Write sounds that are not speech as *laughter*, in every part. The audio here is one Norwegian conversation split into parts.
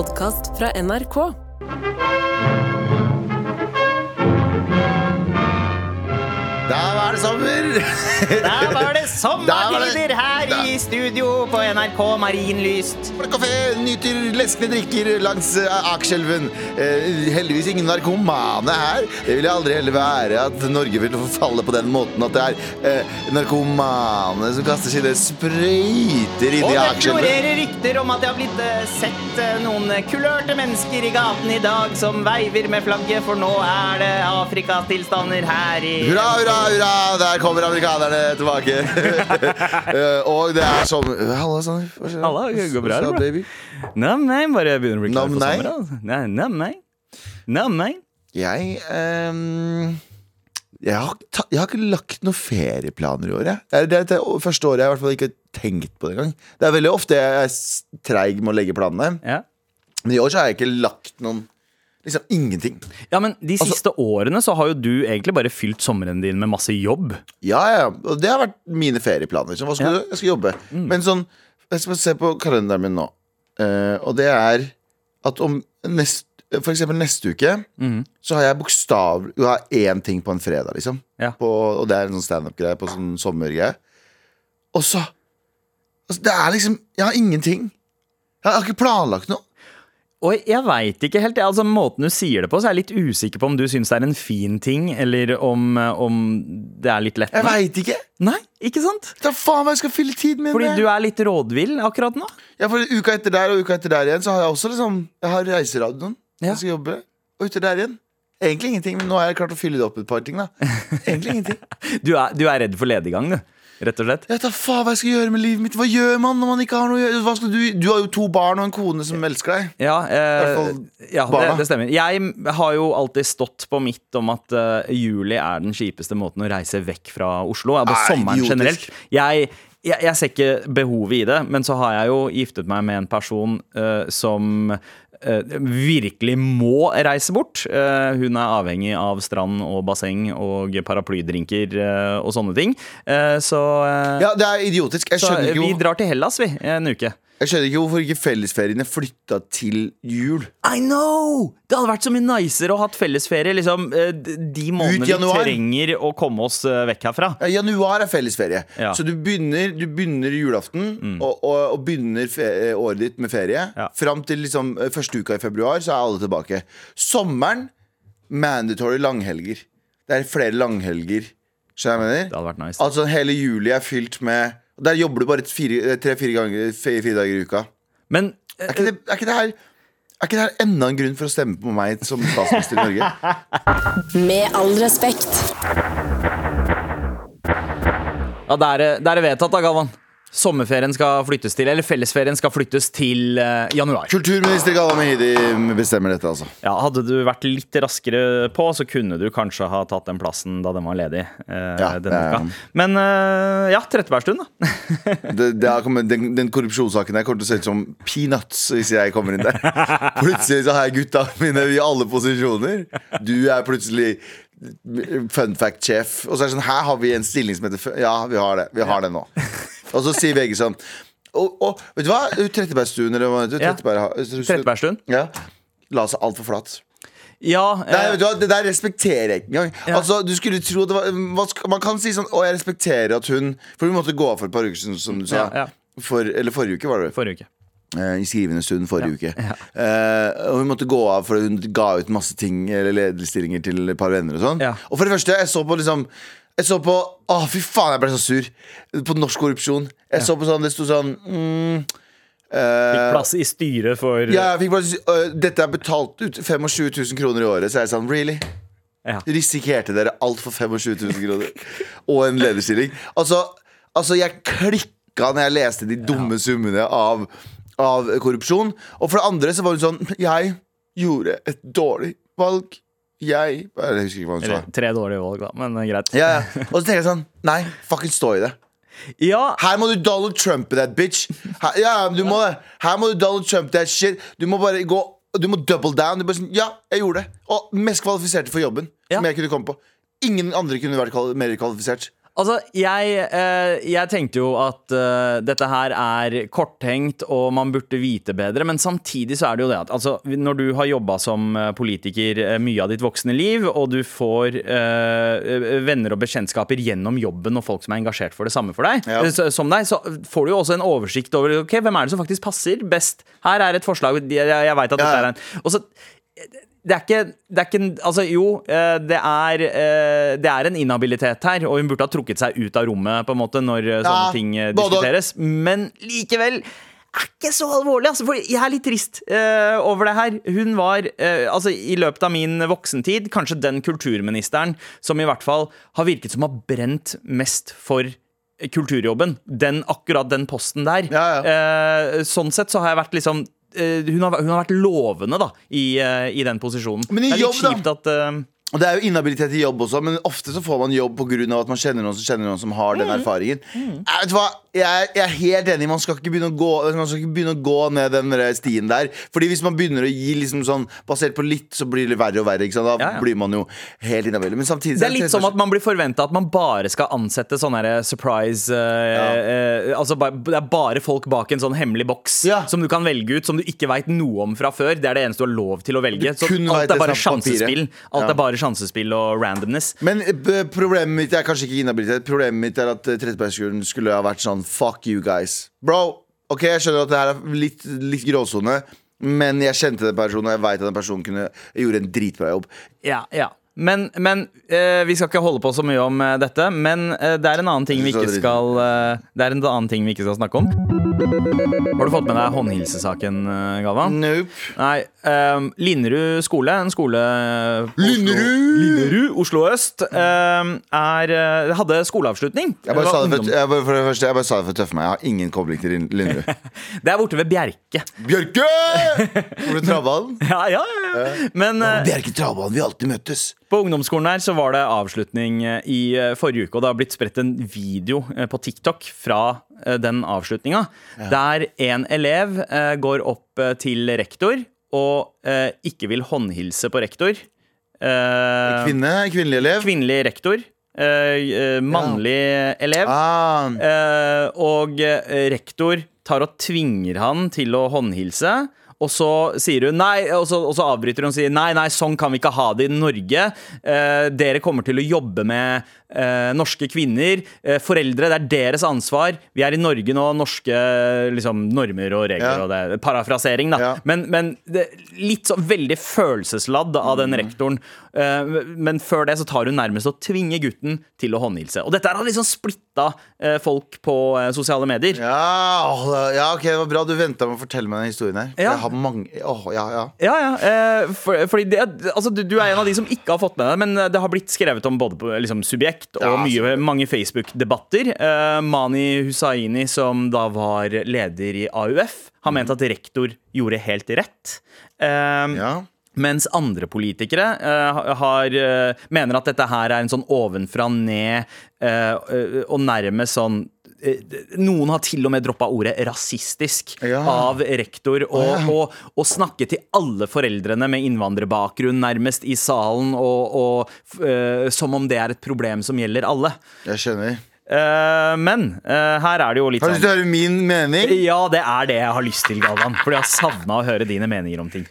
podkast fra NRK. Da var det sommer! Da var det Da var det- sommertider her i studio på NRK Marienlyst. Kafé nyter leskende drikker langs uh, Akerselven. Uh, heldigvis ingen narkomane her. Det vil jeg aldri heller være at Norge vil forfalle på den måten at det er uh, narkomane som kaster sine sprøyter inn Og det florerer rykter om at det har blitt sett noen kulørte mennesker i gaten i dag som veiver med flagget, for nå er det Afrikatilstander her i Hurra, hurra, hurra! Der kommer amerikanerne tilbake. *laughs* Og det er sånn Halla, Sander. Hva skjer? Halla, det går bra, eller, baby? Nei, bare begynner å bli klar for nei? sommer. altså. Nei, nei, nei. Nei. Jeg um, jeg, har, ta, jeg har ikke lagt noen ferieplaner i år. Jeg. Det er det, det første året jeg i hvert fall ikke har tenkt på det engang. Det er veldig ofte jeg er treig med å legge planene. Ja. Men i år så har jeg ikke lagt noen Liksom ingenting. ja, men de Altså- siste årene så har jo du egentlig bare fylt sommeren din med masse jobb. Ja, ja, og det har vært mine ferieplaner. Liksom. hva skal Ja. du? Jeg skal jobbe. Men sånn Jeg skal se på kalenderen min nå. uh, og det er at om nest, For eksempel neste uke så har jeg bokstavelig Jeg har én ting på en fredag, liksom. Ja. På, og det er en sånn standup-greie på sånn sommergreie. Og så altså, Det er liksom Jeg har ingenting. Jeg har ikke planlagt noe. Og jeg veit ikke helt. Altså, måten du sier det på, så er jeg litt usikker på om du syns det er en fin ting, eller om, om det er litt lett. Jeg veit ikke. Nei, ikke sant? Da faen jeg skal fylle tid med. Fordi med. du er litt rådvill akkurat nå. Ja, for uka etter der og uka etter der igjen Så har jeg også liksom Jeg har reiseradioen Ja. Jeg skal jobbe Og etter der igjen Egentlig ingenting, men nå har jeg klart å fylle det opp et par ting da *laughs* Egentlig ingenting Du er, du er redd for lediggang, du. Rett og slett. Jeg vet faen hva jeg skal gjøre med livet mitt Hva gjør man når man ikke har noe å gjøre du, du har jo to barn og en kone som elsker deg Ja, eh, ja det, det stemmer. Jeg har jo alltid stått på mitt om at uh, juli er den kjipeste måten å reise vekk fra Oslo. Ja, på Nei, sommeren idiotisk. generelt. Jeg, jeg, jeg ser ikke behovet i det, men så har jeg jo giftet meg med en person uh, som virkelig må reise bort. Eh, hun er avhengig av strand og basseng og paraplydrinker eh, og sånne ting. Eh, så eh, Ja, det er idiotisk Jeg skjønner ikke, vi drar til Hellas, vi, en uke. Jeg skjønner ikke hvorfor ikke fellesferiene flyttet til jul I know! Det hadde vært så mye nicere å hatt fellesferie liksom, eh, de månedene vi trenger å komme oss eh, vekk herfra. ja, Januar er fellesferie Ja. Mm. Så du begynner, du begynner julaften og, og, og begynner fe året ditt med ferie Ja. Frem til liksom eh, første uka i februar Så er alle tilbake Sommeren, mandatory langhelger Det er flere langhelger Skjønner jeg jeg Det hadde vært nice. Altså hele juli er fylt med og Der jobber du bare fire- tre-fire ganger Fire, fire dager i uka Men eh, Er ikke det, er ikke det her er ikke det her enda en grunn for å stemme på meg som statsminister i Norge? *laughs* Med all respekt. ja, det er, det vedtatt, da, Galvan. Sommerferien skal flyttes til, eller fellesferien skal flyttes til eh, januar. Kulturminister Galla Mehidi bestemmer dette, altså. Ja, Hadde du vært litt raskere på, så kunne du kanskje ha tatt den plassen da den var ledig. eh, Ja, denne det er- uka. Men eh, ja, Trettebergstuen, da. *laughs* det, det har kommet, den, den korrupsjonssaken der kommer til å se ut som peanuts hvis jeg kommer inn der. *laughs* Plutselig så har jeg gutta mine i alle posisjoner. Du er plutselig fun fact-sjef. Og så er det sånn Her har vi en stilling som heter fun- Ja, vi har det. Vi har det nå. *laughs* Og så sier VG sånn og, og vet du hva? Trettebergstuen, eller hva heter det? Trettebergstuen. Ja. La seg altfor flat. Ja, Nei, eh, vet du Det der respekterer jeg ikke engang. Ja. Altså, du skulle tro at det var Man kan si sånn Å, jeg respekterer at hun For hun måtte gå av for et par uker siden, som du sa. Ja. For, eller forrige uke, var det. forrige uke. Eh, I skrivende stund forrige uke. Ja. og hun måtte gå av fordi hun ga ut masse ting Eller lederstillinger til et par venner og sånn. Ja. Og for det første, jeg så på liksom jeg så på Å, fy faen, jeg ble så sur. På norsk korrupsjon. Jeg så på sånn, det sto sånn mm, eh, Fikk plass i styret for ja, jeg fikk plass i, øh, Dette er betalt ut 25 000 kroner i året. Så er jeg sånn, really? Ja. Risikerte dere alt for 25 000 kroner? *laughs* Og en lederstilling? Altså, altså jeg klikka når jeg leste de dumme summene av, av korrupsjon. Og for det andre så var hun sånn Jeg gjorde et dårlig valg. Jeg Jeg husker ikke hva hun sa. Eller tre dårlige valg, da, men eh, greit. Ja, ja. Og så tenker jeg sånn Nei, fucking stå i det. *laughs* Ja, Her må du Donald Trump that bitch. Her, ja, du må det. Her må du Donald Trump that shit. Du må bare gå Du må double down. Du bare sånn, ja, jeg gjorde det. Og mest kvalifiserte for jobben Ja. som jeg kunne komme på. Ingen andre kunne vært mer kvalifisert. Altså, jeg, eh, jeg tenkte jo at eh, dette her er korttenkt, og man burde vite bedre. Men samtidig så er det jo det at altså, når du har jobba som eh, politiker mye av ditt voksne liv, og du får eh, venner og bekjentskaper gjennom jobben og folk som er engasjert for det samme for deg, Ja. som deg, så får du jo også en oversikt over ok, hvem er det som faktisk passer best. Her er et forslag, jeg, jeg veit at dette ja. er en Og så det er ikke, det er ikke Altså, jo, eh, det er, eh, det er en inhabilitet her, og hun burde ha trukket seg ut av rommet på en måte når ja, sånne ting eh, diskuteres. Men likevel er ikke så alvorlig, altså, for jeg er litt trist uh, over det her. Hun var, uh, altså i løpet av min voksentid, kanskje den kulturministeren som i hvert fall har virket som har brent mest for kulturjobben. Den, akkurat den posten der. Ja, Eh, sånn sett så har jeg vært liksom eh, hun, har, hun har vært lovende da i, eh, i den posisjonen. Men i det er litt kjipt at eh, Det er jo inhabilitet i jobb også, men ofte så får man jobb pga. at man kjenner noen som kjenner noen som har den Mm. erfaringen. Jeg, vet hva? Jeg, er- jeg er helt enig. Man skal ikke å gå Man skal ikke begynne å gå ned den stien der. Fordi hvis man begynner å gi liksom sånn basert på litt, så blir det verre og verre. Ikke sant? Da Ja, ja. blir man jo helt inhabil. Men samtidig Det er litt som at man blir forventa at man bare skal ansette sånne her surprise ja. eh, Altså Det er bare folk bak en sånn hemmelig boks Ja. som du kan velge ut, som du ikke veit noe om fra før. Det er det eneste du har lov til å velge. Så alt er bare sjansespill. Alt Ja. er bare sjansespill og randomness. Men eh, problemet mitt er kanskje ikke inhabilitet. Problemet mitt er at tredjepersonen Trettebergskolen skulle ha vært sånn Fuck you guys. Bro, ok, jeg skjønner at det her er litt, litt gråsone. Men jeg kjente den personen, og jeg veit at den personen kunne, gjorde en dritbra jobb. Ja, ja. Men, men eh, vi skal ikke holde på så mye om eh, dette. Men eh, det er en annen ting vi ikke skal eh, Det er en annen ting vi ikke skal snakke om. Har du fått med deg håndhilsesaken, eh, Galvan? Nope. Nei. Um, Linderud skole, en skole på Oslo- Linderud! Linderud, Oslo øst, um, er, eh, hadde skoleavslutning. Jeg bare, sa det for, ungdom- jeg bare, for det første, jeg bare sa det for å tøffe meg. Jeg har ingen kobling til Lin- Linderud. *laughs* det er borte ved Bjerke. Bjørke! Hvor er travballen? *laughs* Ja, ja, ja. Men eh, Bjerke travballen, vi alltid møttes. På ungdomsskolen her så var det avslutning eh, i eh, forrige uke, og det har blitt spredt en video eh, på TikTok fra den avslutninga, der en elev går opp til rektor og ikke vil håndhilse på rektor. Kvinne, kvinnelig elev. Kvinnelig rektor. mannlig ja. elev. Ah, og rektor tar og tvinger han til å håndhilse. Og så sier hun nei, og så, og så avbryter hun og sier nei, nei, sånn kan vi ikke ha det i Norge. Eh, dere kommer til å jobbe med eh, norske kvinner. Eh, foreldre, det er deres ansvar. Vi er i Norge nå, norske liksom, normer og regler. Ja. Og det er parafrasering, da. Ja. Men, men det, litt så veldig følelsesladd av Mm. den rektoren. Eh, men før det så tar hun nærmest å tvinge gutten til å håndhilse. Og dette har liksom splitta eh, folk på eh, sosiale medier. ja, ja, ok, det var bra du venta med å fortelle meg den historien her. Ja. Jeg har mange åh, ja, ja. Ja, ja. Eh, for, fordi det, altså, du, du er en av de som ikke har fått med deg men det har blitt skrevet om både på liksom, Subjekt og Ja, mye, mange Facebook-debatter. Eh, Mani Hussaini, som da var leder i AUF, har ment at rektor gjorde helt rett. Eh, ja. Mens andre politikere uh, har, uh, mener at dette her er en sånn ovenfra ned uh, eh, og nærmest sånn eh, noen har til og med droppa ordet rasistisk Ja. av rektor. Og, ja. og, og snakke til alle foreldrene med innvandrerbakgrunn nærmest i salen, og, og, eh, som om det er et problem som gjelder alle. Jeg skjønner. Eh, men eh, her er det jo litt Har du lyst til å høre min mening? Ja, det er det jeg har lyst til, Galvan. Fordi jeg har savna å høre dine meninger om ting.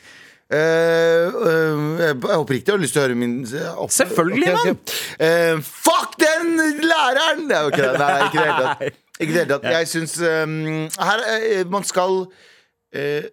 Uh, uh, jeg oppriktig har lyst til å høre min eh, opp- Selvfølgelig, okay, ok. mann. Eh, fuck den læreren! Nei, ok, nei, ikke det hele tatt. *laughs* Ikke det hele tatt. Jeg syns um, Her uh, Man skal uh,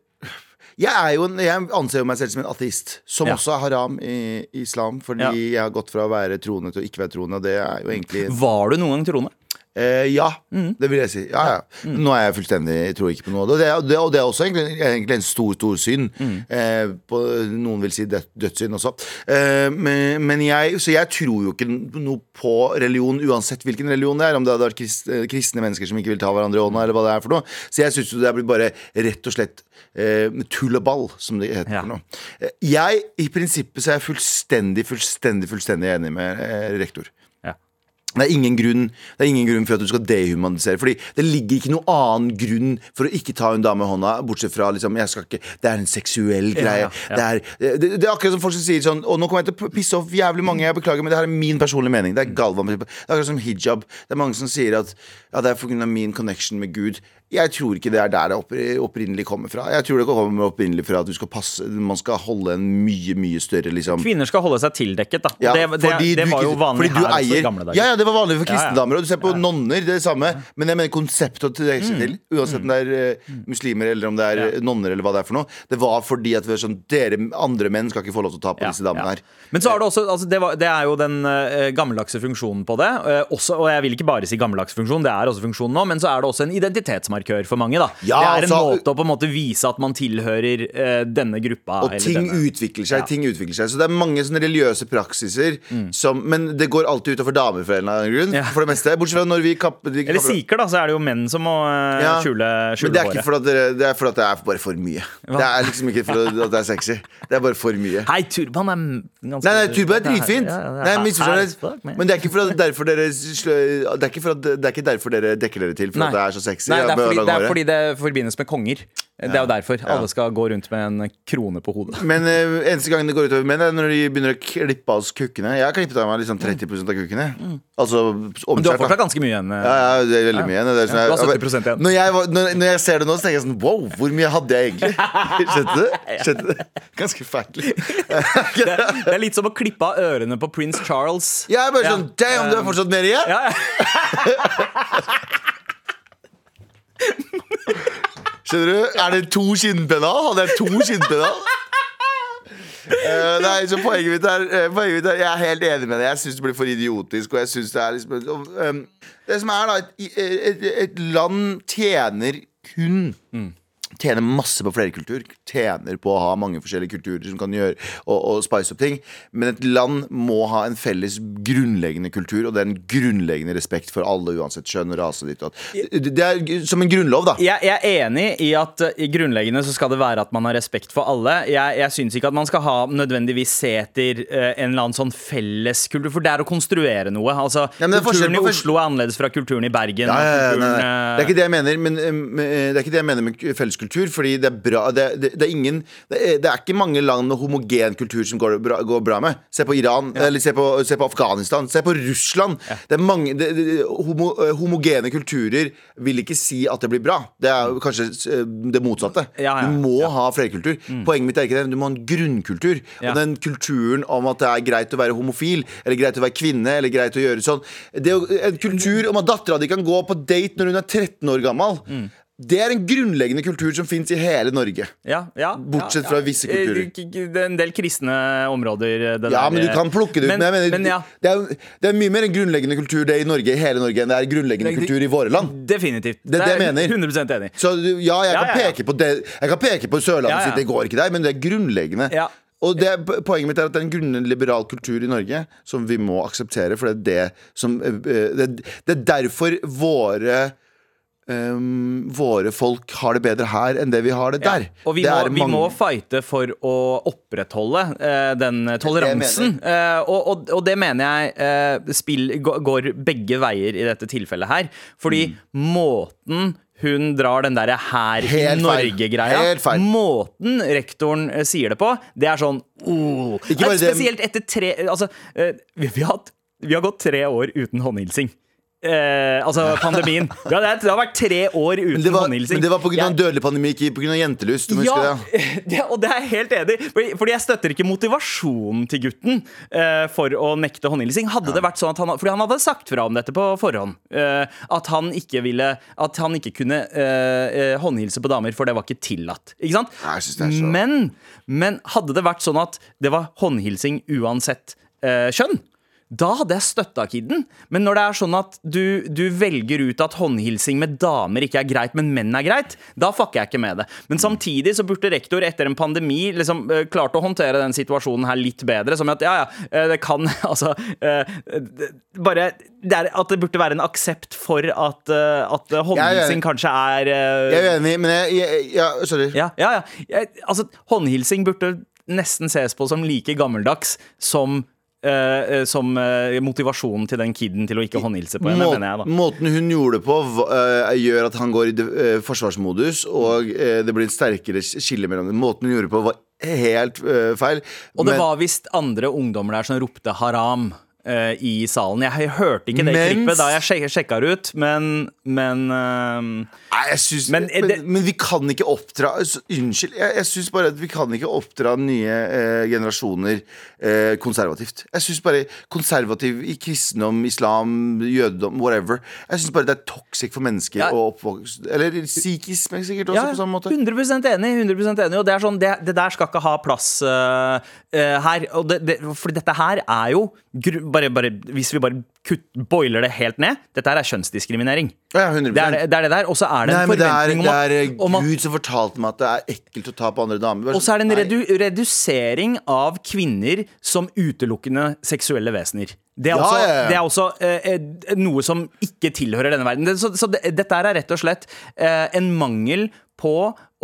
jeg, er jo en, jeg anser jo meg selv som en ateist, som Ja. også er haram i islam. Fordi Ja. jeg har gått fra å være troende til å ikke være troende. Og det er jo egentlig Var du noen gang troende? Eh, ja, Mm. det vil jeg si. Ja, ja. Nå er jeg fullstendig jeg tror ikke på noe. Og det, det, og det er også egentlig, egentlig en stor, stor synd. Mm. Eh, på, noen vil si død, dødssynd også. Eh, men, men jeg, så jeg tror jo ikke noe på religion, uansett hvilken religion det er. Om det hadde vært krist, eh, kristne mennesker som ikke vil ta hverandre i hånda, eller hva det er for noe. Så jeg syns det blir bare rett og slett eh, tull og ball, som det heter Ja. for noe. Eh, Jeg, i prinsippet, så er jeg fullstendig, fullstendig, fullstendig enig med rektor. Ja. Det er, ingen grunn, det er ingen grunn for at du skal dehumanisere. Fordi det ligger ikke noen annen grunn for å ikke ta en dame i hånda, bortsett fra liksom jeg skal ikke, Det er en seksuell greie. ja, ja. Det, er, det, det er akkurat som folk som sier sånn Og nå kommer jeg til å pisse off jævlig mange, jeg beklager, men det her er min personlige mening. Det er Galvan. Det er akkurat som hijab. Det er mange som sier at ja, det er pga. min connection med Gud. Jeg tror ikke det er der det opprinnelig kommer fra. Jeg tror det kommer opprinnelig fra at du skal passe Man skal holde en mye, mye større liksom Kvinner skal holde seg tildekket, da. ja, det, det, det var jo vanlig fordi du her også i gamle dager. Ja, ja, det var vanlig for kristne damer. Og du ser på nonner, det er det samme. Men jeg mener konseptet å trekke seg til, uansett om det er uh, muslimer eller om det er Mm. Eh, nonner eller hva det er for noe, det var fordi at vi sånn Dere andre menn skal ikke få lov til å ta på disse damene her. Men så er det også altså det, var, det er jo den uh, gammeldagse funksjonen på det. også, og jeg vil ikke bare si gammeldags funksjon, det er også funksjonen nå, men så er det også en identitetsmarkør for mange. da Ja, Det er en altså- måte å på en måte vise at man tilhører eh, denne gruppa. Og eller ting denne. utvikler seg. Ja. ting utvikler seg Så det er mange sånne religiøse praksiser som Men det går alltid utover damer for en eller annen grunn. Ja. For det meste. Bortsett fra når vi kapper de Eller sikher, da, så er det jo menn som må eh, Ja, skjule, Men det er ikke for at, dere, det er det er bare for mye. Det er liksom ikke for at det er sexy. Det er bare for mye. Hei, turban er ganske Nei, nei, turban er dritfint. Det er Nei, misforstår det. Men det er ikke for at derfor dere Det er ikke, for at, det er ikke derfor dere dekker dere til, for Nei. at det er så sexy. Nei, det er, fordi, det er fordi det forbindes med konger. Det er jo derfor alle skal gå rundt med en krone på hodet. Men uh, eneste gangen det går utover menn, er når de begynner å klippe av oss kukkene. Jeg har klippet av meg liksom 30 av kukkene. Altså Men du har fortsatt ganske mye igjen. eh. Ja, ja, det er veldig mye igjen. Det er sånn, Ja, jeg- 70% igjen. Når jeg, var, når, når jeg ser det nå, så tenker jeg sånn Wow, hvor mye hadde jeg egentlig? *laughs* Skjønte du? Skjønte du? Ganske fælt. *laughs* Det, er- det er litt som å klippe av ørene på prins Charles. Jeg er bare Ja. sånn Damn, du har fortsatt mer igjen? Ja, ja. *laughs* Skjønner du? Er det to skinnpenner? Hadde jeg to skinnpenner? Uh, nei, så poenget mitt, er, uh, poenget mitt er Jeg er helt enig med deg. Jeg syns det blir for idiotisk. Og jeg synes Det er liksom um, Det som er da et, et, et land tjener kun Tjener masse på flerkultur. Tjener på å ha mange forskjellige kulturer som kan gjøre og, og spice opp ting. Men et land må ha en felles grunnleggende kultur, og det er en grunnleggende respekt for alle, uansett kjønn og rase. Ditt, og det er som en grunnlov, da. Jeg, jeg er enig i at uh, grunnleggende så skal det være at man har respekt for alle. Jeg, jeg syns ikke at man skal ha nødvendigvis se etter uh, en eller annen sånn felles kultur, for det er å konstruere noe. Altså, Ja, men det forskjell kulturen i Oslo er annerledes fra kulturen i Bergen. Ja, ja, kulturen, uh, Det er ikke det jeg mener, men eh, eh, det er ikke det jeg mener med felleskultur. Fordi det er bra Det, det, det er ingen det er, det er ikke mange land med homogen kultur som går bra, går bra med. Se på Iran, eller se på, se på Afghanistan, se på Russland. Det er mange homo, eh, Homogene kulturer vil ikke si at det blir bra. Det er kanskje eh, det motsatte. Ja, ja, Du må ja. ha flerkultur. Poenget mitt er ikke det. Du må ha en grunnkultur. Ja. Og den kulturen om at det er greit å være homofil, eller greit å være kvinne, eller greit å gjøre sånn Det er jo en kultur om at dattera di kan gå på date når hun er 13 år gammel. Mm. Det er en grunnleggende kultur som fins i hele Norge. ja, ja, Bortsett ja, fra visse kulturer. Eh, Det er en del kristne områder. eh, Ja, der, men du kan plukke det ut. Men, mener, men det, er, det er mye mer en grunnleggende kultur det i Norge, i hele Norge enn det er grunnleggende Det- kultur i våre land. definitivt. Det er det jeg mener. 100% enig. Så ja, jeg kan peke på det Jeg kan peke på Sørlandet sitt, det går ikke der, men det er grunnleggende. Ja. Og det, er- Poenget mitt er at det er en grunnleggende liberal kultur i Norge som vi må akseptere. For det er det som eh, Det, det er derfor våre ehm, våre folk har det bedre her enn det vi har det Ja, der. Og vi, Det må, vi mange- må fighte for å opprettholde uh, den toleransen. Uh, og, og, og det mener jeg uh, spill, går begge veier i dette tilfellet her. Fordi Mm. måten hun drar den derre her i Helt. Norge-greia. Måten rektoren sier det på, det er sånn oh. Spesielt etter tre Altså, vi, vi, har, vi har gått tre år uten håndhilsing. Eh, altså pandemien. Det har, det har vært tre år uten Men det var, håndhilsing. men det var pga. av en dødelig pandemi, ikke pga. jentelyst. Du må huske ja, det. *laughs* det, og det er jeg helt enig i. Fordi, fordi jeg støtter ikke motivasjonen til gutten eh, for å nekte håndhilsing. Hadde det vært sånn at han, Fordi han hadde sagt fra om dette på forhånd. eh, at han ikke ville At han ikke kunne eh, eh, håndhilse på damer, for det var ikke tillatt. Ikke sant? Jeg synes det er så- Men, men hadde det vært sånn at det var håndhilsing uansett eh, kjønn, da hadde jeg støtta kiden. Men når det er sånn at du, du velger ut at håndhilsing med damer ikke er greit, men menn er greit, da fucker jeg ikke med det. Men samtidig så burde rektor etter en pandemi liksom uh, klart å håndtere den situasjonen her litt bedre. Som at ja, ja, eh, det kan *laughs* altså uh, det- Bare det er at det burde være en aksept for at, uh, at håndhilsing kanskje er Jeg er uenig, men jeg, jeg, ja, Sorry. ja, ja, ja. Jeg, altså, håndhilsing burde nesten ses på som like gammeldags som eh, som uh, motivasjonen til den kiden til å ikke håndhilse på henne, Må, mener jeg da. måten hun gjorde det på, eh, gjør at han går i de- forsvarsmodus, og det blir en sterkere skille mellom dem. Måten hun gjorde det på, var helt feil. Og det Men- var visst andre ungdommer der som ropte haram eh, i salen. Jeg hørte ikke det Mens- klippet da jeg sjek sjekka det ut, men, men uh, Nei, jeg synes, Men men, er det- men, vi kan ikke oppdra Unnskyld, jeg, jeg syns bare at vi kan ikke oppdra nye uh, generasjoner eh, konservativt. Jeg syns bare konservativ i kristendom, islam, jødedom, whatever. Jeg syns bare det er toxic for mennesker Ja. å oppvokse Eller sikhisme sikkert også, Ja, på samme måte. 100 enig. 100% enig Og det, er sånn, det, det der skal ikke ha plass eh, eh, her. Og det, det, for dette her er jo bare, bare, Hvis vi bare kutt, boiler det helt ned Dette her er kjønnsdiskriminering. Ja, 100%. Det er det, er det der. Og så er det Nei, en men det er, forventning det er eh, om at Gud som fortalte meg at det er ekkelt å ta på andre damer. Og så er det en redu redusering av kvinner som utelukkende seksuelle vesener. Det er Ja, også, ja, ja. Det er også eh, eh, noe som ikke tilhører denne verden. Så så dette er rett og slett eh, en mangel på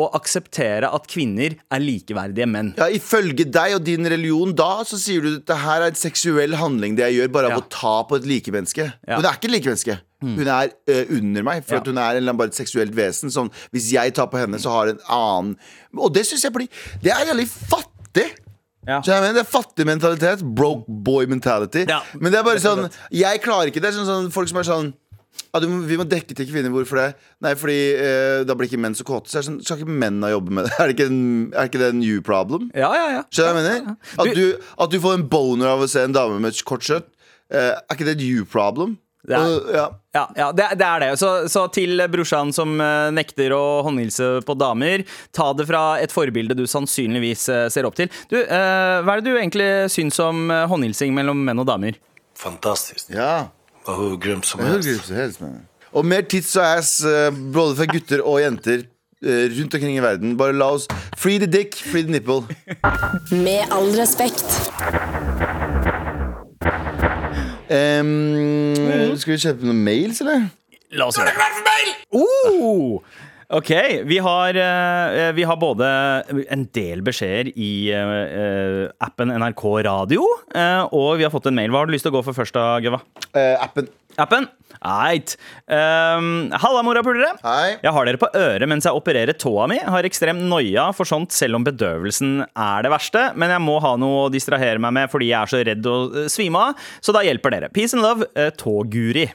å akseptere at kvinner er likeverdige menn. Ja, Ifølge deg og din religion da, så sier du at dette her er en seksuell handling det jeg gjør, bare av Ja. å ta på et likemenneske. Ja. Hun er ikke et likemenneske. Hun er ø, under meg, for Ja. hun er en bare et seksuelt vesen. Som, hvis jeg tar på henne, så har en annen Og det syns jeg blir Det er jævlig fattig. Ja. Så jeg mener, det er fattig mentalitet. Broke boy mentality. Men det er bare sånn Jeg klarer ikke det. Sånn, sånn, folk som er sånn ja, du, vi må dekke til kvinner. Hvorfor det? Nei, fordi eh, da blir ikke menn så kåte. Så er sånn, skal ikke mennene jobbe med det? Er det ikke, en, er ikke det en new problem? Ja, ja, ja. Skjønner du hva jeg mener? At du, at du får en boner av å se en dame med et kort skjørt. Eh, er ikke det et you problem? Det er- uh, ja. Ja, ja det, det er det. Så, så til brorsan som eh, nekter å håndhilse på damer, ta det fra et forbilde du sannsynligvis eh, ser opp til. Du, uh, hva er det du egentlig syns om håndhilsing mellom menn og damer? Fantastisk. ja. Og hur grym som helst. hur som helst. Og mer tits og ass, både for gutter og jenter. Rundt omkring i verden. Bare la oss Free the dick, free the nipple. Med all respekt. Em, skal vi kjøpe noen mails, eller? La oss gjøre det. Oh! Ok, vi har, eh, vi har både en del beskjeder i eh, appen NRK Radio, eh, og vi har fått en mail. Hva har du lyst til å gå for først, da, Gøva? Uh, appen. Appen? Eit. Um, Halla, morapulere. Jeg har dere på øret mens jeg opererer tåa mi. Har ekstrem noia for sånt, selv om bedøvelsen er det verste. Men jeg må ha noe å distrahere meg med fordi jeg er så redd å eh, svime av. Så da hjelper dere. Peace and love, uh, Tåguri.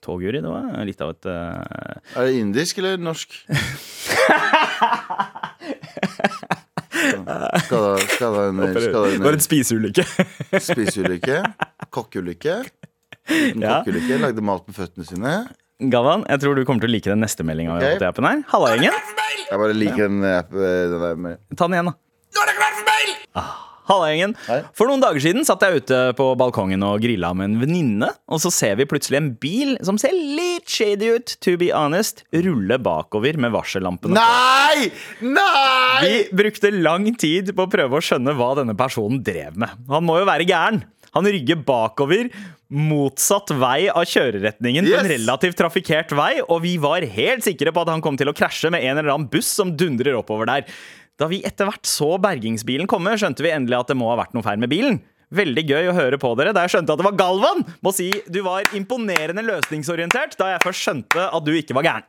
Tåguri, det var litt av et uh... Er det indisk eller norsk? *laughs* Skada Det var en spiseulykke. spiseulykke. Kokkeulykke. Liten Ja. kokkeulykke. Lagde mat med føttene sine. Gavan, jeg tror du kommer til å like den neste meldinga vi har Ok. fått i appen her. Halla, gjengen. Jeg bare liker den, app, den der med Ta den igjen, da. Halla, gjengen. Hei. For noen dager siden satt jeg ute på balkongen og grilla med en venninne, og så ser vi plutselig en bil som ser litt shady ut, to be honest, rulle bakover med varsellampene. Nei! Nei! Vi brukte lang tid på å prøve å skjønne hva denne personen drev med. Han må jo være gæren. Han rygger bakover motsatt vei av kjøreretningen på en relativt trafikkert vei, og vi var helt sikre på at han kom til å krasje med en eller annen buss som dundrer oppover der. Da vi etter hvert så bergingsbilen komme, skjønte vi endelig at det må ha vært noe feil med bilen. Veldig gøy å høre på dere da jeg skjønte at det var Galvan. Må si du var imponerende løsningsorientert da jeg først skjønte at du ikke var gæren.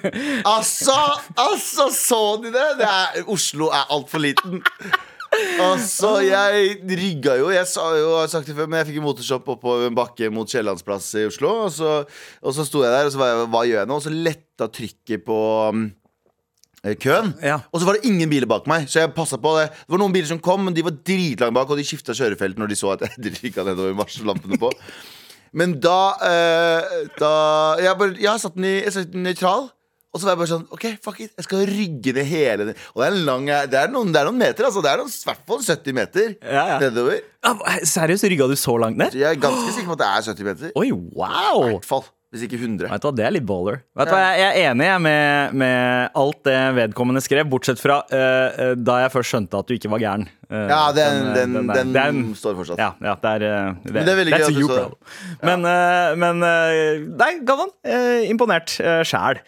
*laughs* Altså, altså, så de det? det er, Oslo er altfor liten. Altså, jeg rygga jo. Jeg sa jo, jeg har sagt det før, men jeg fikk en motorshopp oppover en bakke mot Kiellandsplass i Oslo. Og så, og så sto jeg der, og så var jeg, hva gjør jeg nå? Og så letta trykket på um, eh, køen. Ja. Og så var det ingen biler bak meg, så jeg passa på det. Det var noen biler som kom, men de var dritlange bak, og de skifta kjørefelt når de så at jeg *laughs* rygga nedover varsellampene på. Men da, eh, da Jeg, bare, jeg satt den i jeg satt den nøytral. Og så var jeg bare sånn OK, fuck it. Jeg skal rygge ned hele den. Og det er, lang, det er, noen, det er noen meter, altså. Det er i hvert fall 70 meter Ja, ja. nedover. Ja, Seriøst, rygga du så langt ned? Jeg er ganske sikker på at det er 70 meter. Oi, wow! hvert fall. Hvis ikke 100. Vet du hva, Det er litt baller. Vet du hva, Jeg er enig med, med alt det vedkommende skrev, bortsett fra øh, da jeg først skjønte at du ikke var gæren. Uh, Ja, den, den, den, den, står fortsatt. Ja, ja, det er, det, Men det er veldig gøy at du så-. Men, uh, men Nei, Galvan. imponert uh, sjæl.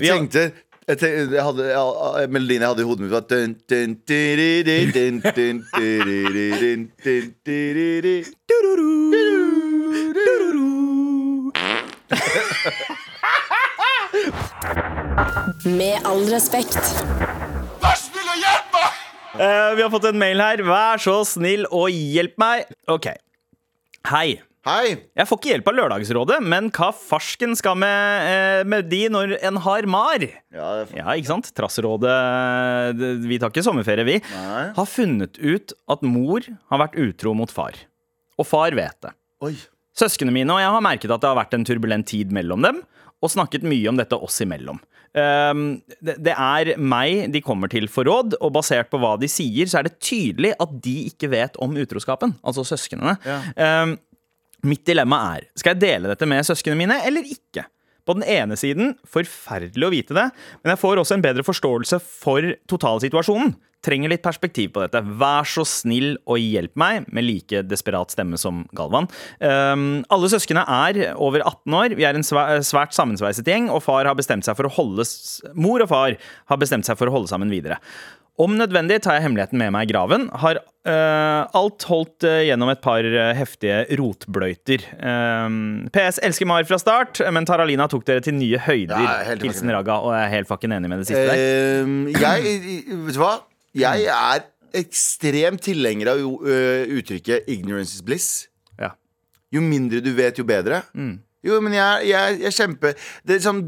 Jeg tenkte Jeg tenkte, jeg hadde, ja, melodien jeg hadde i hodet mitt, var dun, dun, diriri, dun, dun, diriri, dun, dun, diriri. Med all respekt. Eh, vi har fått en mail her. Vær så snill og hjelp meg. Ok. Hei. Hei! Jeg får ikke hjelp av Lørdagsrådet, men hva farsken skal med, eh, med de når en har mar? Ja, Ja, ikke sant? Trassrådet Vi tar ikke sommerferie, vi. Nei. Har funnet ut at mor har vært utro mot far. Og far vet det. Oi. Søsknene mine og jeg har merket at det har vært en turbulent tid mellom dem, og snakket mye om dette oss imellom. Um, det, det er meg de kommer til for råd, og basert på hva de sier, så er det tydelig at de ikke vet om utroskapen. Altså søsknene. Um, mitt dilemma er skal jeg dele dette med søsknene mine eller ikke. På den ene siden forferdelig å vite det, men jeg får også en bedre forståelse for totalsituasjonen. Trenger litt perspektiv på dette. Vær så snill og hjelp meg, med like desperat stemme som Galvan. Um, alle søsknene er over 18 år. Vi er en svært sammensveiset gjeng, og far har bestemt seg for å holde Mor og far har bestemt seg for å holde sammen videre. Om nødvendig tar jeg hemmeligheten med meg i graven. Har uh, alt holdt uh, gjennom et par uh, heftige rotbløyter. PS elsker Mar fra start, men Taralina tok dere til nye høyder. Er Hilsen Raga, og jeg er helt fucking enig med det siste der. Jeg, vet du hva? Jeg er ekstremt tilhenger av uttrykket 'ignorance is bliss'. Ja. Jo mindre du vet, jo bedre. Jo, men jeg, jeg, jeg kjemper det er sånn,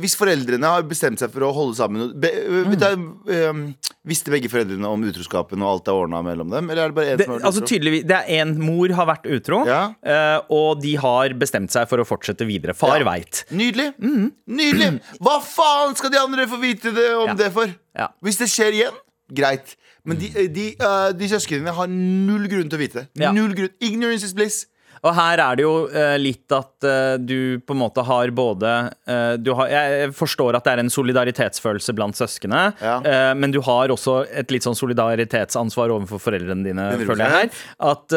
Hvis foreldrene har bestemt seg for å holde sammen be, mm. da, øh, Visste begge foreldrene om utroskapen og alt er ordna mellom dem? Eller er det bare én som har vært altså tydeligvis, det er en mor har vært utro, Ja. uh, og de har bestemt seg for å fortsette videre. Far Ja. veit. Nydelig! Nydelig! Hva faen skal de andre få vite det om Ja. det for? Ja. Hvis det skjer igjen, greit. Men de, de, uh, de søsknene har null grunn til å vite det. Null grunn. Ignorance is bliss. Og her er det jo eh, litt at eh, du på en måte har både eh, du har, Jeg forstår at det er en solidaritetsfølelse blant søskene, Ja. men du har også et litt sånn solidaritetsansvar overfor foreldrene dine, føler jeg her. At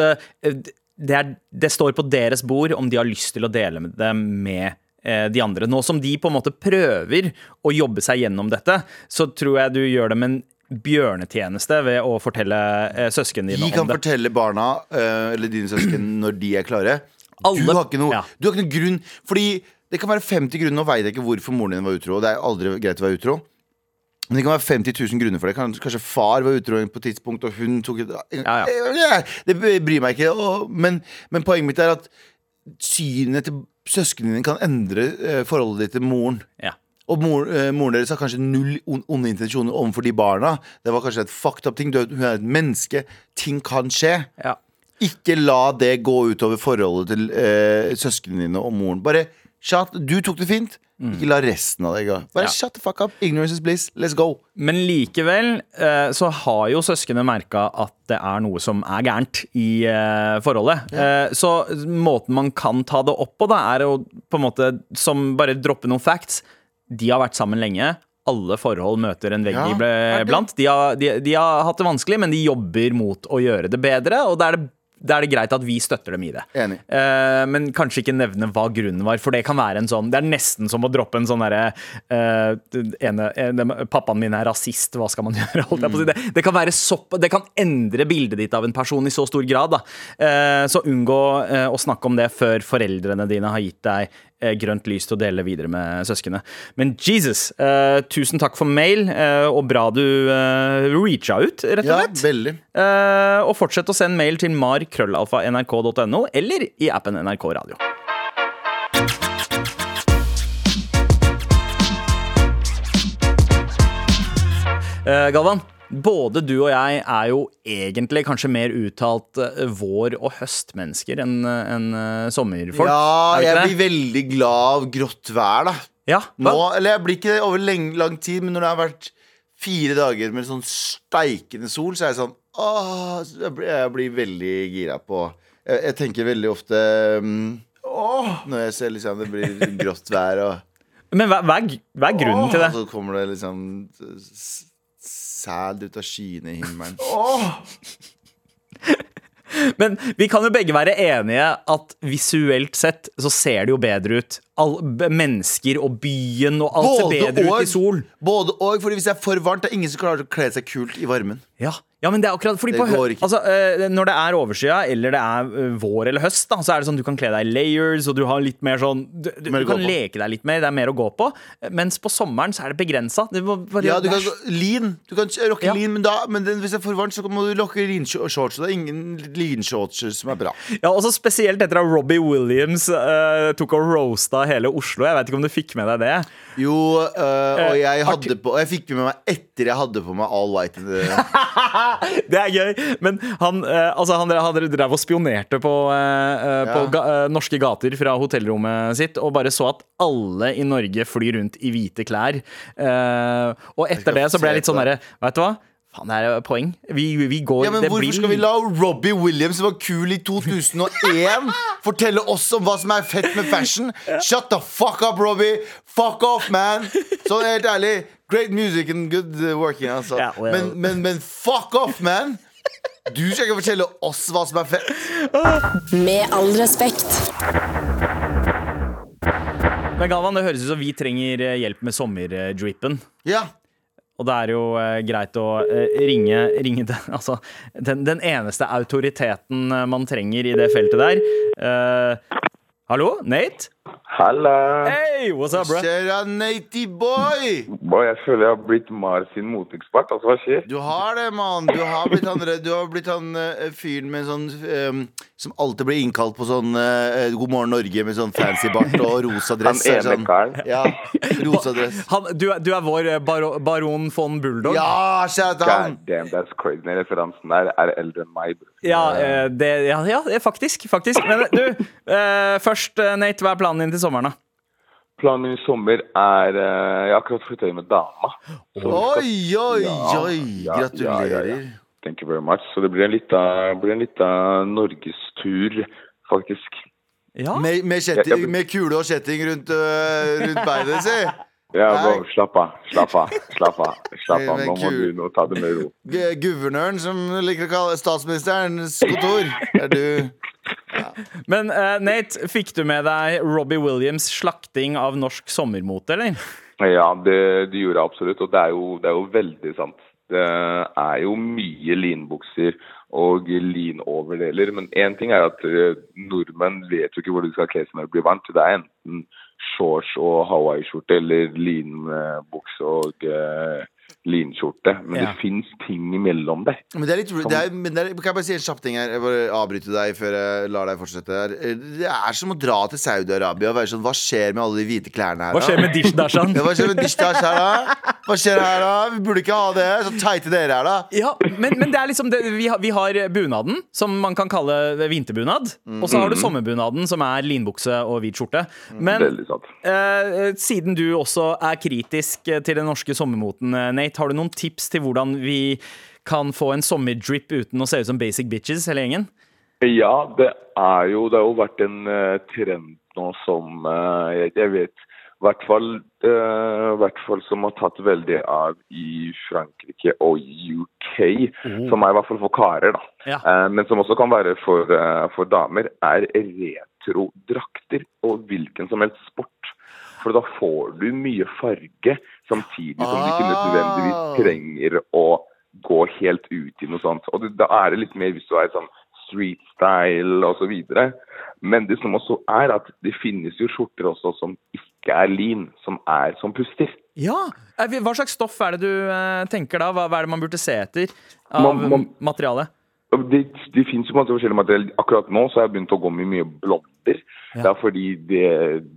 det, er, det står på deres bord om de har lyst til å dele med det med eh, de andre. Nå som de på en måte prøver å jobbe seg gjennom dette, så tror jeg du gjør dem en bjørnetjeneste ved å fortelle eh, søsknene dine De kan om det. fortelle barna, eh, eller dine søsken, *clears throat* når de er klare. Alle- du, har ikke noe, ja. du har ikke noe grunn Fordi det kan være 50 grunner, nå veit jeg ikke hvorfor moren din var utro. Og det er aldri greit å være utro. Men det kan være 50 000 grunner for det. Kan- Kanskje far var utro på et tidspunkt, og hun tok et Ja, Det bryr meg ikke. Og, men, men poenget mitt er at synet til søsknene dine kan endre eh, forholdet ditt til moren. Ja. Og mor, eh, moren deres har kanskje null on- onde intensjoner overfor de barna. Det var kanskje et fucked up ting. Du er- Hun er et menneske. Ting kan skje. Ja. Ikke la det gå utover forholdet til eh, søsknene dine og moren. Bare shut, Du tok det fint. Ikke la resten av det gå. Bare Ja. shut the fuck up. Ignorance is bliss. Let's go. Men likevel eh, så har jo søskene merka at det er noe som er gærent i eh, forholdet. Eh, så måten man kan ta det opp på, da, er å på en måte som bare droppe noen facts. De har vært sammen lenge. Alle forhold møter en vegg Ja, iblant. De har, de, de har hatt det vanskelig, men de jobber mot å gjøre det bedre. Og da er det, da er det greit at vi støtter dem i det. Eh, men kanskje ikke nevne hva grunnen var, for det kan være en sånn Det er nesten som å droppe en sånn derre eh, Pappaen min er rasist, hva skal man *laughs* gjøre? Si. det, det, kan være sopp, det kan endre bildet ditt av en person i så stor grad. Eh, så unngå eh, å snakke om det før foreldrene dine har gitt deg grønt lys til å dele videre med søskene. Men Jesus, eh, tusen takk for mail, eh, og bra du eh, reacha ut, rett og slett. Ja, veldig. Eh, og fortsett å sende mail til mar.krøllalfa.nrk.no eller i appen NRK Radio. Eh, Galvan, både du og jeg er jo egentlig kanskje mer uttalt eh, vår- og høstmennesker enn enn, eh, sommerfolk. Ja, jeg blir veldig glad av grått vær, da. Ja, Nå, eller jeg blir ikke det over lang, lang tid, men når det har vært fire dager med sånn steikende sol, så er jeg sånn Åh, jeg, blir, jeg blir veldig gira på Jeg, jeg tenker veldig ofte um, Åh, når jeg ser liksom det blir grått vær, og Men hva, hva, er, hva er grunnen til det? så kommer det liksom sæd ut av skyene i himmelen. *laughs* Men vi kan jo begge være enige at visuelt sett så ser det jo bedre ut all, b- mennesker og byen, og alt ser bedre ut i sol. Både og, fordi hvis det er for varmt, det er ingen som klarer å kle seg kult i varmen. Ja. Ja, men det er akkurat fordi Det på altså, eh, Når det er overskya, eller det er eh, vår eller høst, da, så er det sånn du kan kle deg i layers, og du har litt mer sånn Du, du, Mer du kan leke deg litt mer, det er mer å gå på. Mens på sommeren så er det begrensa. Ja, du kan Lean. Du kan rocke Ja. lean, men, da, men den, hvis det er for varmt, så må du lokke lean-shorts. Det er ingen lean-shorts som er bra. Ja, også Spesielt etter at Robbie Williams uh, tok og roasta hele Oslo. Jeg vet ikke om du fikk med deg det? Jo, uh, og jeg, hadde på, jeg fikk med meg etter jeg hadde på meg all white. eh, *laughs* *laughs* Det er gøy, men han, eh, altså, han, han drev og spionerte på, eh, eh, på Ja. ga, norske gater fra hotellrommet sitt og bare så at alle i Norge flyr rundt i hvite klær. Eh, og etter det så ble jeg litt sånn derre Vet du hva? Faen, det er poeng. Vi, vi går Ja, men Hvorfor blir- skal vi la Robbie Williams, som var kul i 2001, *laughs* fortelle oss om hva som er fett med fashion? Shut the fuck up, Robbie! Fuck off, man! Sånn helt ærlig. Great music and good uh, working, altså. Yeah, well. men, men, men fuck off, man! Du skal ikke fortelle oss hva som er fett. Med all respekt. Men Galvan, det høres ut som vi trenger eh, hjelp med sommerdrippen. Ja. Og det er jo eh, greit å eh, ringe, ringe den, *laughs* altså, den, den eneste autoriteten man trenger i det feltet der. Eh, hallo, Nate? Halla! Hey, what's up, bro? Kjære Natey boy! Boy, jeg føler jeg har blitt Mar sin moteekspert. Altså, hva skjer? Du har det, mann. Du har blitt han, du har blitt han uh, fyren med sånn um, Som alltid blir innkalt på sånn uh, God morgen Norge med sånn fancy bart og rosa dress. Han ene sånn, karen. Ja, rosa dress. Han, du, du er vår eh, baro, baron von Bulldog? Ja, kjære han! God damn, that's crazy. Den referansen der er eldre enn meg. bro. Ja, uh, det, ja, ja er faktisk. faktisk. Men du, eh, først, Nate, hva er planen din til sommeren, da? Planen min i sommer er eh, Jeg har akkurat flytta inn med dama. Så Oi, oi, Ja, oi! ja, Gratulerer. ja, ja, ja. Thank you very much. Så det blir en lita, blir en lita norgestur, faktisk. Ja, Med, med, kjetting, med kule og kjetting rundt, øh, rundt beinet, si. Ja, bare slapp av. Slapp av. Slapp av. Slapp av. Nå må du nå ta det med ro. Guvernøren, som liker å kalle statsministerens kontor. Er du. Men uh, Nate, fikk du med deg Robbie Williams' slakting av norsk sommermote, eller? Ja, det, det gjorde jeg absolutt, og det er, jo, det er jo veldig sant. Det er jo mye linbukser og linoverdeler, men én ting er at eh, nordmenn vet jo ikke hvor de skal kle seg når det blir varmt. Det er enten shorts og hawaiiskjorte eller linbukse og eh, linskjorte. Men Ja. det fins ting imellom der. Men det er litt det er, men det er, Kan jeg bare si en kjapp ting her? Jeg bare avbryte deg før jeg lar deg fortsette her. Det er som å dra til Saudi-Arabia og være sånn Hva skjer med alle de hvite klærne her? Hva skjer med dishdashan? *laughs* Ja, hva skjer med dishdash her, da? Hva skjer her, da? Vi burde ikke ha det. Så teite dere er, da. Ja, men, men det er liksom det, vi, har, vi har bunaden, som man kan kalle vinterbunad. Og så har du sommerbunaden, som er linbukse og hvit skjorte. Men Veldig sant. eh, siden du også er kritisk til den norske sommermoten, eh, Nate, har du noen tips til hvordan vi kan få en sommerdrip uten å se ut som basic bitches, hele gjengen? Ja, det er jo Det har jo vært en uh, trend nå som uh, jeg, jeg vet i hvert fall, uh, hvert fall som har tatt veldig av i Frankrike og UK, som er i hvert fall for karer, da. Ja. Men som også kan være for, for damer, er retrodrakter og hvilken som helst sport. For da får du mye farge, samtidig som du ikke nødvendigvis Ah. trenger å gå helt ut i noe sånt. Og det, da er det litt mer hvis du er sånn street style osv. Men det som også er at det finnes jo skjorter også som ikke er lin, som er som puster. Ja! Hva slags stoff er det du eh, tenker da? Hva, er det man burde se etter av Man- man- materiale? Det, det jo masse forskjellige materiell. Akkurat nå så har jeg begynt å gå med mye blonder. Det er fordi det,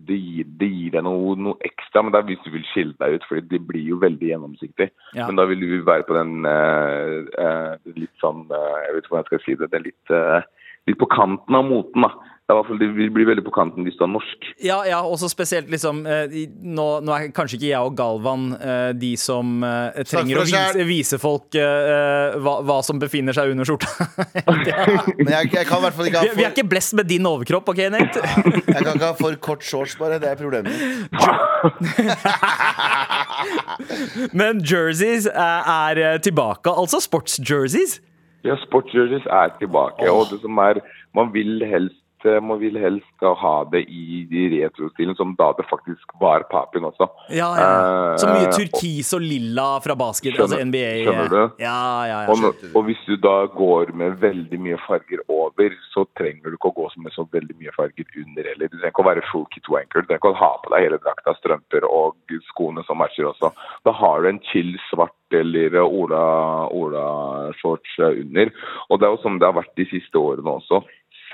det, gir, det gir deg noe, noe ekstra, men det er hvis du vil skille deg ut, fordi det blir jo veldig gjennomsiktig. Ja. Men da vil du være på den uh, uh, litt sånn uh, Jeg vet ikke hvordan jeg skal si det. Det er litt, litt på kanten av moten, da. Det, er fall, det vil bli veldig på kanten hvis du er norsk. Ja, ja, også spesielt liksom eh, nå, nå er kanskje ikke jeg og Galvan eh, de som eh, trenger å vise, vise folk uh, hva, hva som befinner seg under skjorta. *laughs* *laughs* Men jeg, jeg kan i hvert fall ikke ha ha vi er ikke blest med din overkropp, OK, Nate? *laughs* jeg kan ikke ha for kort shorts, bare. Det er problemet. Men jerseys er eh, tilbake. Altså sportsjerseys. Ja, sportsjerseys er tilbake. Og det som er Man vil helst eh, må vil helst skal ha det i de retrostilen, som da det faktisk var papen også. Ja, ja. Så mye Eh, turkis og lilla fra basket, Skjønner- altså NBA. skjønner du? Ja, ja, ja. Og, og hvis du da går med veldig mye farger over, så trenger du ikke å gå med så veldig mye farger under heller. Du trenger ikke å være full kit wanker. Du trenger ikke å ha på deg hele drakta, strømper og skoene som matcher også. Da har du en chill svart eller Ola, Ola shorts Ola under. Og det er jo som det har vært de siste årene også.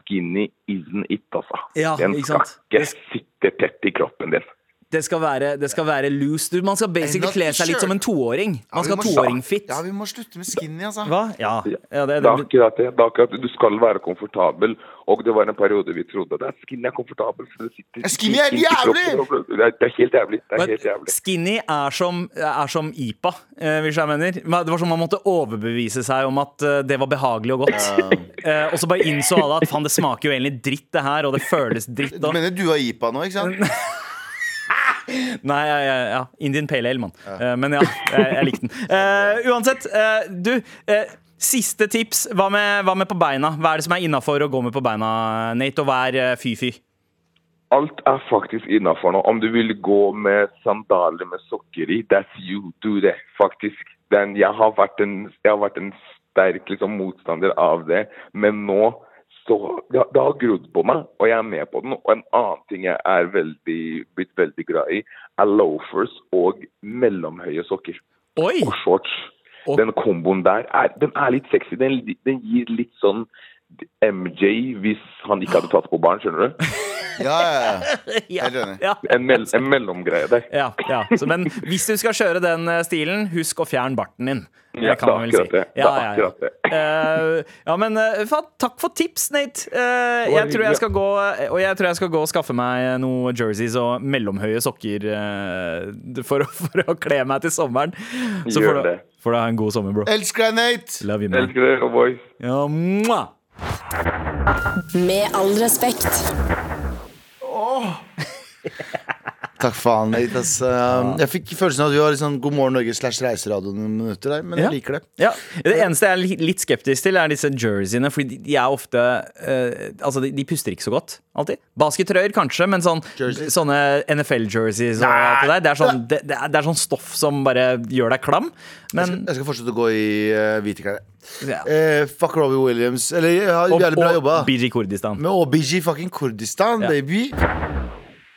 Skinny isn't it, altså. Ja, Den skal sant? ikke sitte tett i kroppen din. Det skal være, det skal være loose. Du, man skal basically kle seg litt som en toåring. Man skal ha toåring-fit. Ja, vi må slutte med skinny, altså. Hva? Ja. ja det, Det er det, akkurat det. det er akkurat. Du skal være komfortabel. Og det var en periode vi trodde at skinny er komfortabel. sitter- skinny er jævlig! Det er, det er helt jævlig. Det er Men helt jævlig. Skinny er som, er som IPA, eh, hvis jeg mener. Det var som man måtte overbevise seg om at eh, det var behagelig og godt. Eh, og så bare innså alle at faen, det smaker jo egentlig dritt, det her, og det føles dritt. Du mener du har IPA nå, ikke sant? *laughs* Nei, ja, ja, ja. Indian Pale Ale, mann. Eh, men ja, jeg, jeg likte den. Uh, *laughs* uansett, uh, du. Uh, siste tips. Hva med, hva med på beina? Hva er det som er innafor å gå med på beina, Nate? Og hva er fy-fy? Alt er faktisk innafor nå. Om du vil gå med sandaler med sokker i, that's you. Do det, faktisk. Den, jeg, har vært en, jeg har vært en sterk liksom, motstander av det, men nå så det, har- det har grodd på meg, og jeg er med på den. Og en annen ting jeg er veldig, blitt veldig glad i, er loafers og mellomhøye sokker. Oi! og shorts. Den komboen der er, den er litt sexy. Den, den gir litt sånn MJ hvis han ikke hadde tatt på barn, skjønner du? *laughs* Ja, ja, ja. *laughs* Ja, Helt enig. ja. En, mell, en mellomgreie der. Ja, ja. Så, men hvis du skal kjøre den eh, stilen, husk å fjerne barten din. Ja, Det kan man vel si. det akkurat det. Det Ja, ja, ja. Uh. *laughs* Eh, ja, men uh, faen, takk for tips, Nate. Uh, jeg, tror jeg skal gå, og jeg tror jeg skal gå og skaffe meg noe jerseys og mellomhøye sokker for, å, for å kle meg til sommeren. Så Gjør får du, det. får du ha en god sommer, bro. Elsker deg, Nate! Love you, man. Elsker dere, boys. Ja, mwah! Med all respekt. *laughs* Takk faen, ass. Um, Jeg fikk følelsen av at du har litt sånn God morgen Norge slash reiseradio noen minutter der, men Ja. jeg liker det. Ja, Det eneste jeg er litt skeptisk til, er disse jerseyene. Fordi de- er ofte uh, Altså, de, de puster ikke så godt, alltid. Baskettrøyer kanskje, men sånn, sånne NFL-jerseys og alt det der, det er, sånn, det, det, er, sånn stoff som bare gjør deg klam. Men Jeg skal fortsette å gå i uh, hvite klær. ja. Eh, fuck Robbie Williams. Eller ja, Og, jævlig bra og jobba. BG Kurdistan. Med OBG fucking Kurdistan, baby.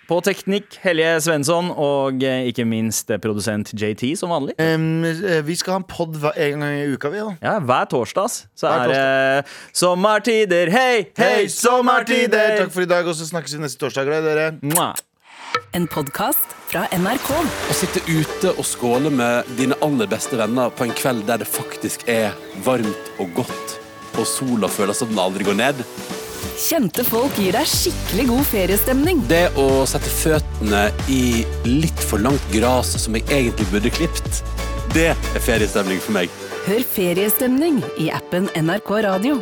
På teknikk Helje Svensson og eh, ikke minst eh, produsent JT som vanlig. Um, vi skal ha en pod en gang i uka, vi. da Ja, Hver torsdags så Hver er det sommertider. Hei, hei, sommertider! sommertider! Takk for i dag, og så snakkes vi neste torsdag. Glad i dere. Mwah. En podkast fra NRK. Å sitte ute og skåle med dine aller beste venner på en kveld der det faktisk er varmt og godt, og sola føles som den aldri går ned. Kjente folk gir deg skikkelig god feriestemning. Det å sette føttene i litt for langt gras som jeg egentlig burde klipt, det er feriestemning for meg. Hør Feriestemning i appen NRK Radio.